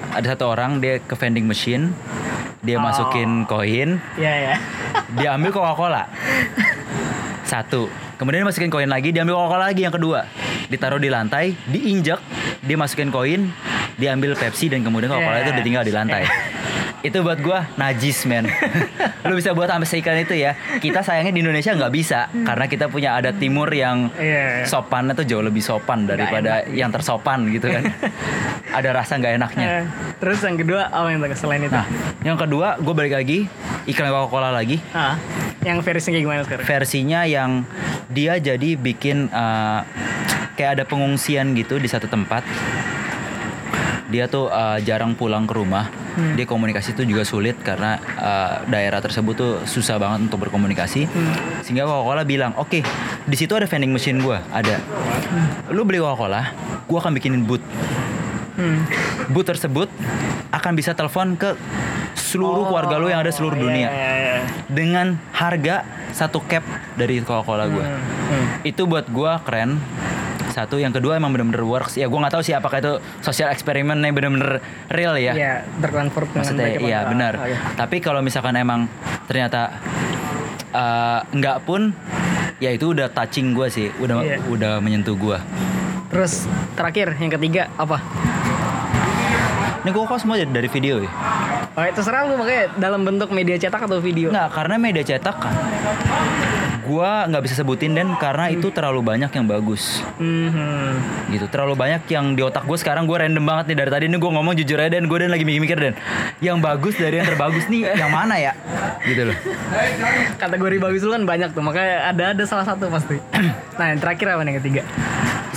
ada satu orang dia ke vending machine, dia Oh. masukin koin, Iya ya. dia ambil Coca-Cola. Satu. Kemudian dia masukin koin lagi, dia ambil Coca-Cola lagi yang kedua. Ditaruh di lantai, diinjak, dia masukin koin, dia ambil Pepsi dan kemudian Coca-Cola Yeah. itu ditinggal di lantai. (laughs) Itu buat gua najis men. (laughs) Lu bisa buat sampai seiklan itu ya. Kita sayangnya di Indonesia nggak bisa karena kita punya adat timur yang Iya. sopannya tuh jauh lebih sopan daripada yang tersopan gitu kan. (laughs) Ada rasa nggak enaknya. Eh, terus yang kedua apa yang Tage, selain itu? Nah, yang kedua gue balik lagi iklan Coca-Cola lagi. Ah, yang versinya kayak gimana sekarang? Versinya yang dia jadi bikin eh, kayak ada pengungsian gitu di satu tempat. Dia tuh eh, jarang pulang ke rumah. Dia komunikasi tuh juga sulit karena eh, daerah tersebut tuh susah banget untuk berkomunikasi. Sehingga Coca-Cola bilang, oke, di situ ada vending machine gue, ada. Lu beli Coca-Cola, gue akan bikinin booth. Hmm. Booth tersebut akan bisa telepon ke seluruh keluarga lu yang ada seluruh Oh, dunia iya, iya, iya. dengan harga satu cap dari Coca-Cola gue. Hmm, hmm. Itu buat gue keren. Satu, yang kedua emang bener-bener works. Ya gue nggak tahu sih apakah itu sosial eksperimen yang bener-bener real ya. Iya, terkonvert dengan Maksudnya iya benar. Oh, iya. Tapi kalau misalkan emang ternyata eh, nggak pun, ya itu udah touching gue sih, udah Iya. udah menyentuh gue. Terus terakhir yang ketiga apa? Ini gue kok semua dari video ya. Oh, terserah lu makanya dalam bentuk media cetak atau video. Nggak, karena media cetak gua nggak bisa sebutin dan karena itu terlalu banyak yang bagus. Mhm. gitu terlalu banyak yang di otak gue sekarang gue random banget nih. Dari tadi ini gue ngomong jujur aja dan. Gue dan lagi mikir-mikir dan. Yang bagus dari yang terbagus nih (laughs) yang mana ya? Gitu loh. Kategori bagus lu kan banyak tuh, makanya ada ada salah satu pasti. (clears throat) nah, yang terakhir apa nih yang ketiga?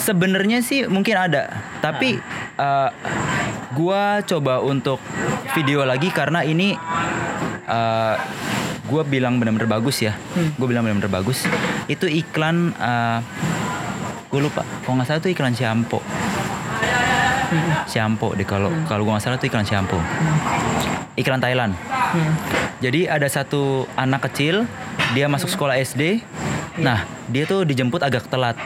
sebenarnya sih mungkin ada tapi eh, gua coba untuk video lagi karena ini eh, gua bilang benar-benar bagus ya. Gue bilang benar-benar bagus. Itu iklan gue lupa. Kalau nggak salah itu iklan shampoo shampoo deh kalau kalau gue nggak salah itu iklan shampoo iklan Thailand. Jadi ada satu anak kecil dia masuk sekolah SD nah dia tuh dijemput agak telat.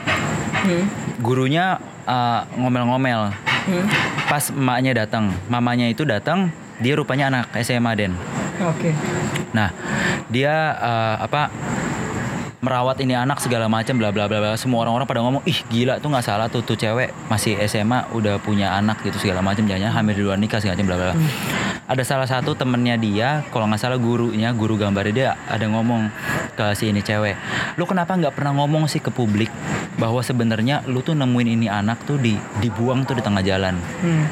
Gurunya uh, ngomel-ngomel. Pas emaknya datang mamanya itu datang dia rupanya anak SMA den Oke. nah dia uh, apa merawat ini anak segala macam bla bla bla bla semua orang-orang pada ngomong ih gila tuh nggak salah tuh tuh cewek masih SMA udah punya anak gitu segala macam jangan hamil di luar nikah segala macam bla bla bla ada salah satu temennya dia kalau nggak salah gurunya guru gambarnya dia ada ngomong ke si ini cewek lu kenapa nggak pernah ngomong sih ke publik bahwa sebenarnya lu tuh nemuin ini anak tuh di dibuang tuh di tengah jalan Hmm.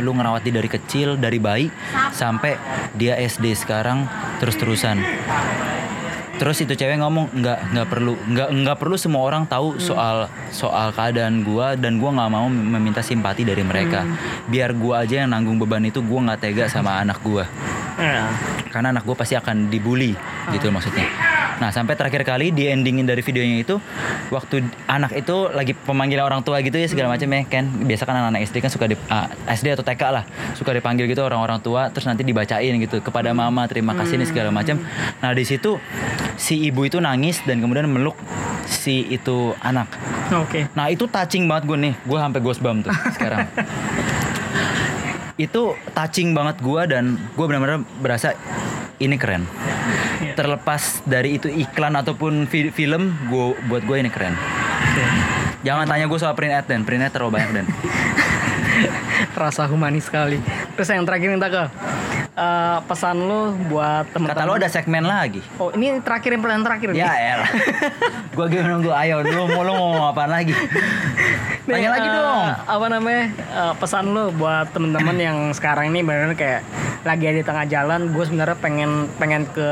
Lu ngerawat dia dari kecil dari bayi sampai dia SD sekarang terus terusan terus itu cewek ngomong nggak nggak perlu nggak nggak perlu semua orang tahu soal soal keadaan gua dan gua nggak mau meminta simpati dari mereka. Biar gua aja yang nanggung beban itu gua nggak tega sama anak gua. Ya. karena anak gue pasti akan dibully gitu maksudnya. Nah sampai terakhir kali di endingin dari videonya itu waktu anak itu lagi pemanggilan orang tua gitu ya segala macam ya kan biasa kan anak-anak SD kan suka di ah, SD atau TK lah suka dipanggil gitu orang-orang tua terus nanti dibacain gitu kepada mama terima kasih nih segala macam. Nah di situ si ibu itu nangis dan kemudian meluk si itu anak. Oke. Nah itu touching banget gue nih, gue sampai goosebump tuh sekarang. (laughs) itu touching banget gue dan gue benar-benar berasa ini keren. Iya. Terlepas dari itu iklan ataupun fi- film, gue buat gue ini keren. Jangan tanya gue soal print ad dan print ad terlalu banyak dan. (laughs) Terasa humanis sekali. Terus yang terakhir minta ke eh, pesan lu buat teman-teman. Kata lo ada segmen lagi. Oh ini terakhir yang pertanyaan terakhir nih. Ya (laughs) elah. gue gini nunggu ayo lu mau lu ngomong apa lagi? Nih, Tanya lagi eh, dong. Apa namanya eh, pesan lu buat temen-temen (clears throat) yang sekarang ini benar kayak lagi di tengah jalan. Gue sebenarnya pengen pengen ke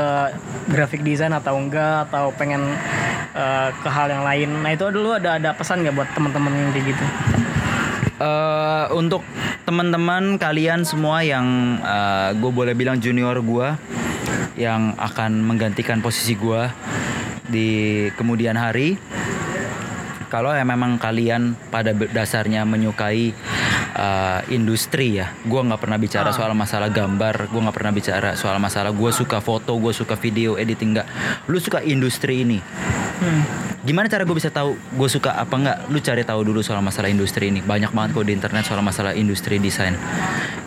graphic design atau enggak atau pengen eh, ke hal yang lain. Nah itu dulu ada ada pesan nggak buat temen-temen yang kayak gitu? Eh, untuk teman-teman kalian semua yang gue boleh bilang junior gue yang akan menggantikan posisi gue di kemudian hari kalau ya memang kalian pada dasarnya menyukai eh, industri ya gue nggak pernah bicara soal masalah gambar gue nggak pernah bicara soal masalah gue suka foto gue suka video editing nggak. Lu suka industri ini Gimana cara gue bisa tahu gue suka apa nggak? Lu cari tahu dulu soal masalah industri ini. Banyak banget kok di internet soal masalah industri desain.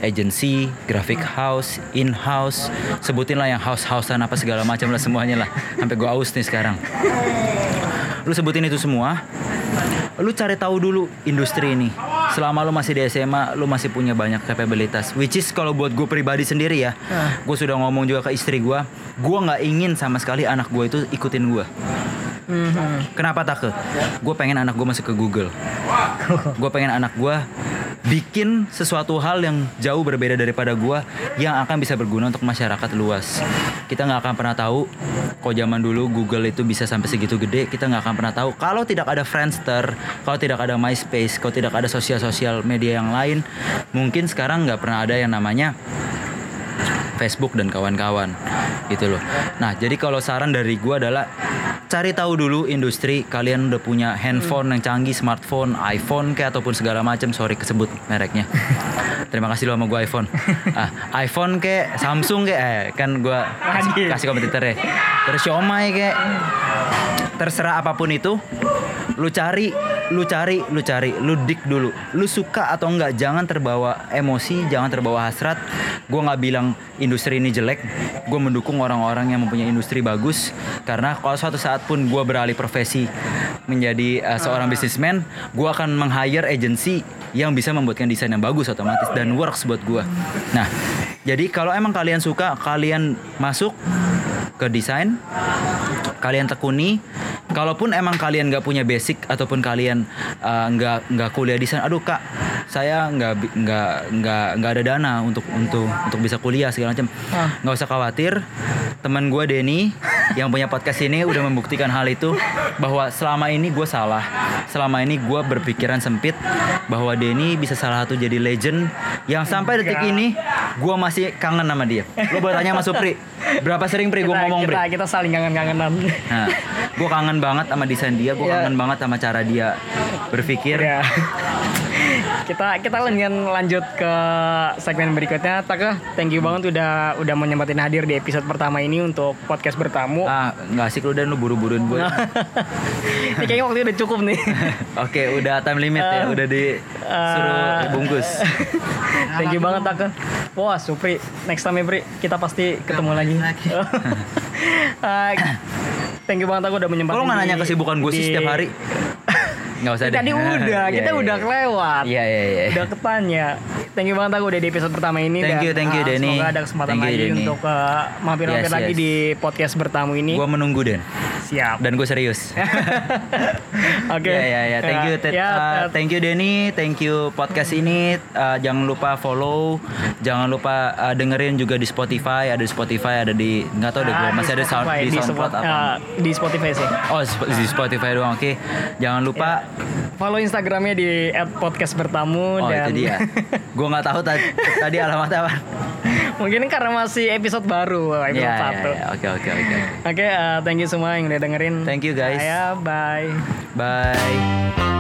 Agency, graphic house, in house, sebutin lah yang house housean apa segala macam lah semuanya lah. Sampai gue aus nih sekarang. Lu sebutin itu semua. Lu cari tahu dulu industri ini. Selama lu masih di SMA, lu masih punya banyak capabilitas. Which is kalau buat gue pribadi sendiri ya, gue sudah ngomong juga ke istri gue, gue nggak ingin sama sekali anak gue itu ikutin gue. Kenapa tak ke? Gue pengen anak gue masuk ke Google. (laughs) Gue pengen anak gue bikin sesuatu hal yang jauh berbeda daripada gue yang akan bisa berguna untuk masyarakat luas. Kita nggak akan pernah tahu kalau zaman dulu Google itu bisa sampai segitu gede. Kita nggak akan pernah tahu kalau tidak ada Friendster, kalau tidak ada MySpace, kalau tidak ada sosial-sosial media yang lain, mungkin sekarang nggak pernah ada yang namanya Facebook dan kawan-kawan gitu loh. Nah, jadi kalau saran dari gua adalah cari tahu dulu industri kalian udah punya handphone yang canggih, smartphone, iPhone kayak ataupun segala macam. Sorry kesebut mereknya. (laughs) Terima kasih lo sama gua iPhone. (laughs) Ah, iPhone kayak Samsung kayak eh, kan gua kasih, kasih kompetitor ya. Terus Xiaomi kayak terserah apa pun itu lu cari lu cari lu cari lu dik dulu. Lu suka atau enggak jangan terbawa emosi jangan terbawa hasrat. Gue nggak bilang industri ini jelek. Gue mendukung orang-orang yang mempunyai industri bagus. Karena kalau suatu saat pun gue beralih profesi menjadi uh, seorang bisnismen gue akan meng-hire agency yang bisa membuatkan desain yang bagus otomatis dan works buat gue nah jadi kalau emang kalian suka kalian masuk ke desain kalian tekuni. Kalaupun emang kalian nggak punya basic ataupun kalian uh, nggak nggak kuliah desain aduh kak saya nggak nggak nggak nggak ada dana untuk untuk untuk bisa kuliah segala macam. Ah. nggak usah khawatir teman gue Denny yang punya podcast ini udah membuktikan hal itu bahwa selama ini gue salah. Selama ini gue berpikiran sempit bahwa Denny bisa salah satu jadi legend yang sampai detik ini gue masih kangen sama dia lo boleh tanya sama Supri berapa sering Pri gue Kita- ngomong Pri kita, kita saling kangen-kangenan. Nah, gue kangen banget sama desain dia, gue Iya. kangen banget sama cara dia berpikir. Ya. Kita kita lanjut lanjut ke segmen berikutnya. Taka, thank you banget udah udah mau nyempetin hadir di episode pertama ini untuk podcast bertamu. Ah, nggak asik lu dan lu buru-buruin gue. (laughs) Ini kayaknya waktu udah cukup nih. (laughs) Oke, udah time limit ya, udah disuruh Eh, bungkus. (laughs) Thank you banget Taka. Wah, Supri, next time ya Pri, kita pasti ketemu lagi. Eh, thank you banget aku udah menyempatkan. Kalau nggak nanya kesibukan gue sih setiap hari, nggak usah deh. Tadi udah, Iya, kita iya, udah iya. kelewat. Iya iya iya. Udah ketanya. thank you banget aku udah di episode pertama ini. Thank dan, you, thank you, ah, Denny. Semoga ada kesempatan Thank you, lagi Denny. untuk uh, mampir-mampir Yes, lagi yes. di podcast bertamu ini. Gue menunggu Den. Siap. Dan gue serius. (laughs) Oke. Ya ya ya, thank you, Ted. Ya, Uh, uh, thank you Denny, thank you podcast ini. Uh, jangan lupa follow, jangan lupa uh, dengerin juga di Spotify, ada di Spotify, ada di nggak tahu deh gue masih ada sound di di SoundCloud apa. ah, di Spotify sih. Oh di Spotify doang, oke. Jangan lupa. Follow Instagramnya di @podcast bertamu Oh dan itu dia. (laughs) gue nggak tahu tadi, tadi alamat apa. mungkin karena masih episode baru episode Ya, ya, satu. ya. Oke oke oke. Oke, uh, thank you semua yang udah dengerin. Thank you, guys. Saya bye. Bye.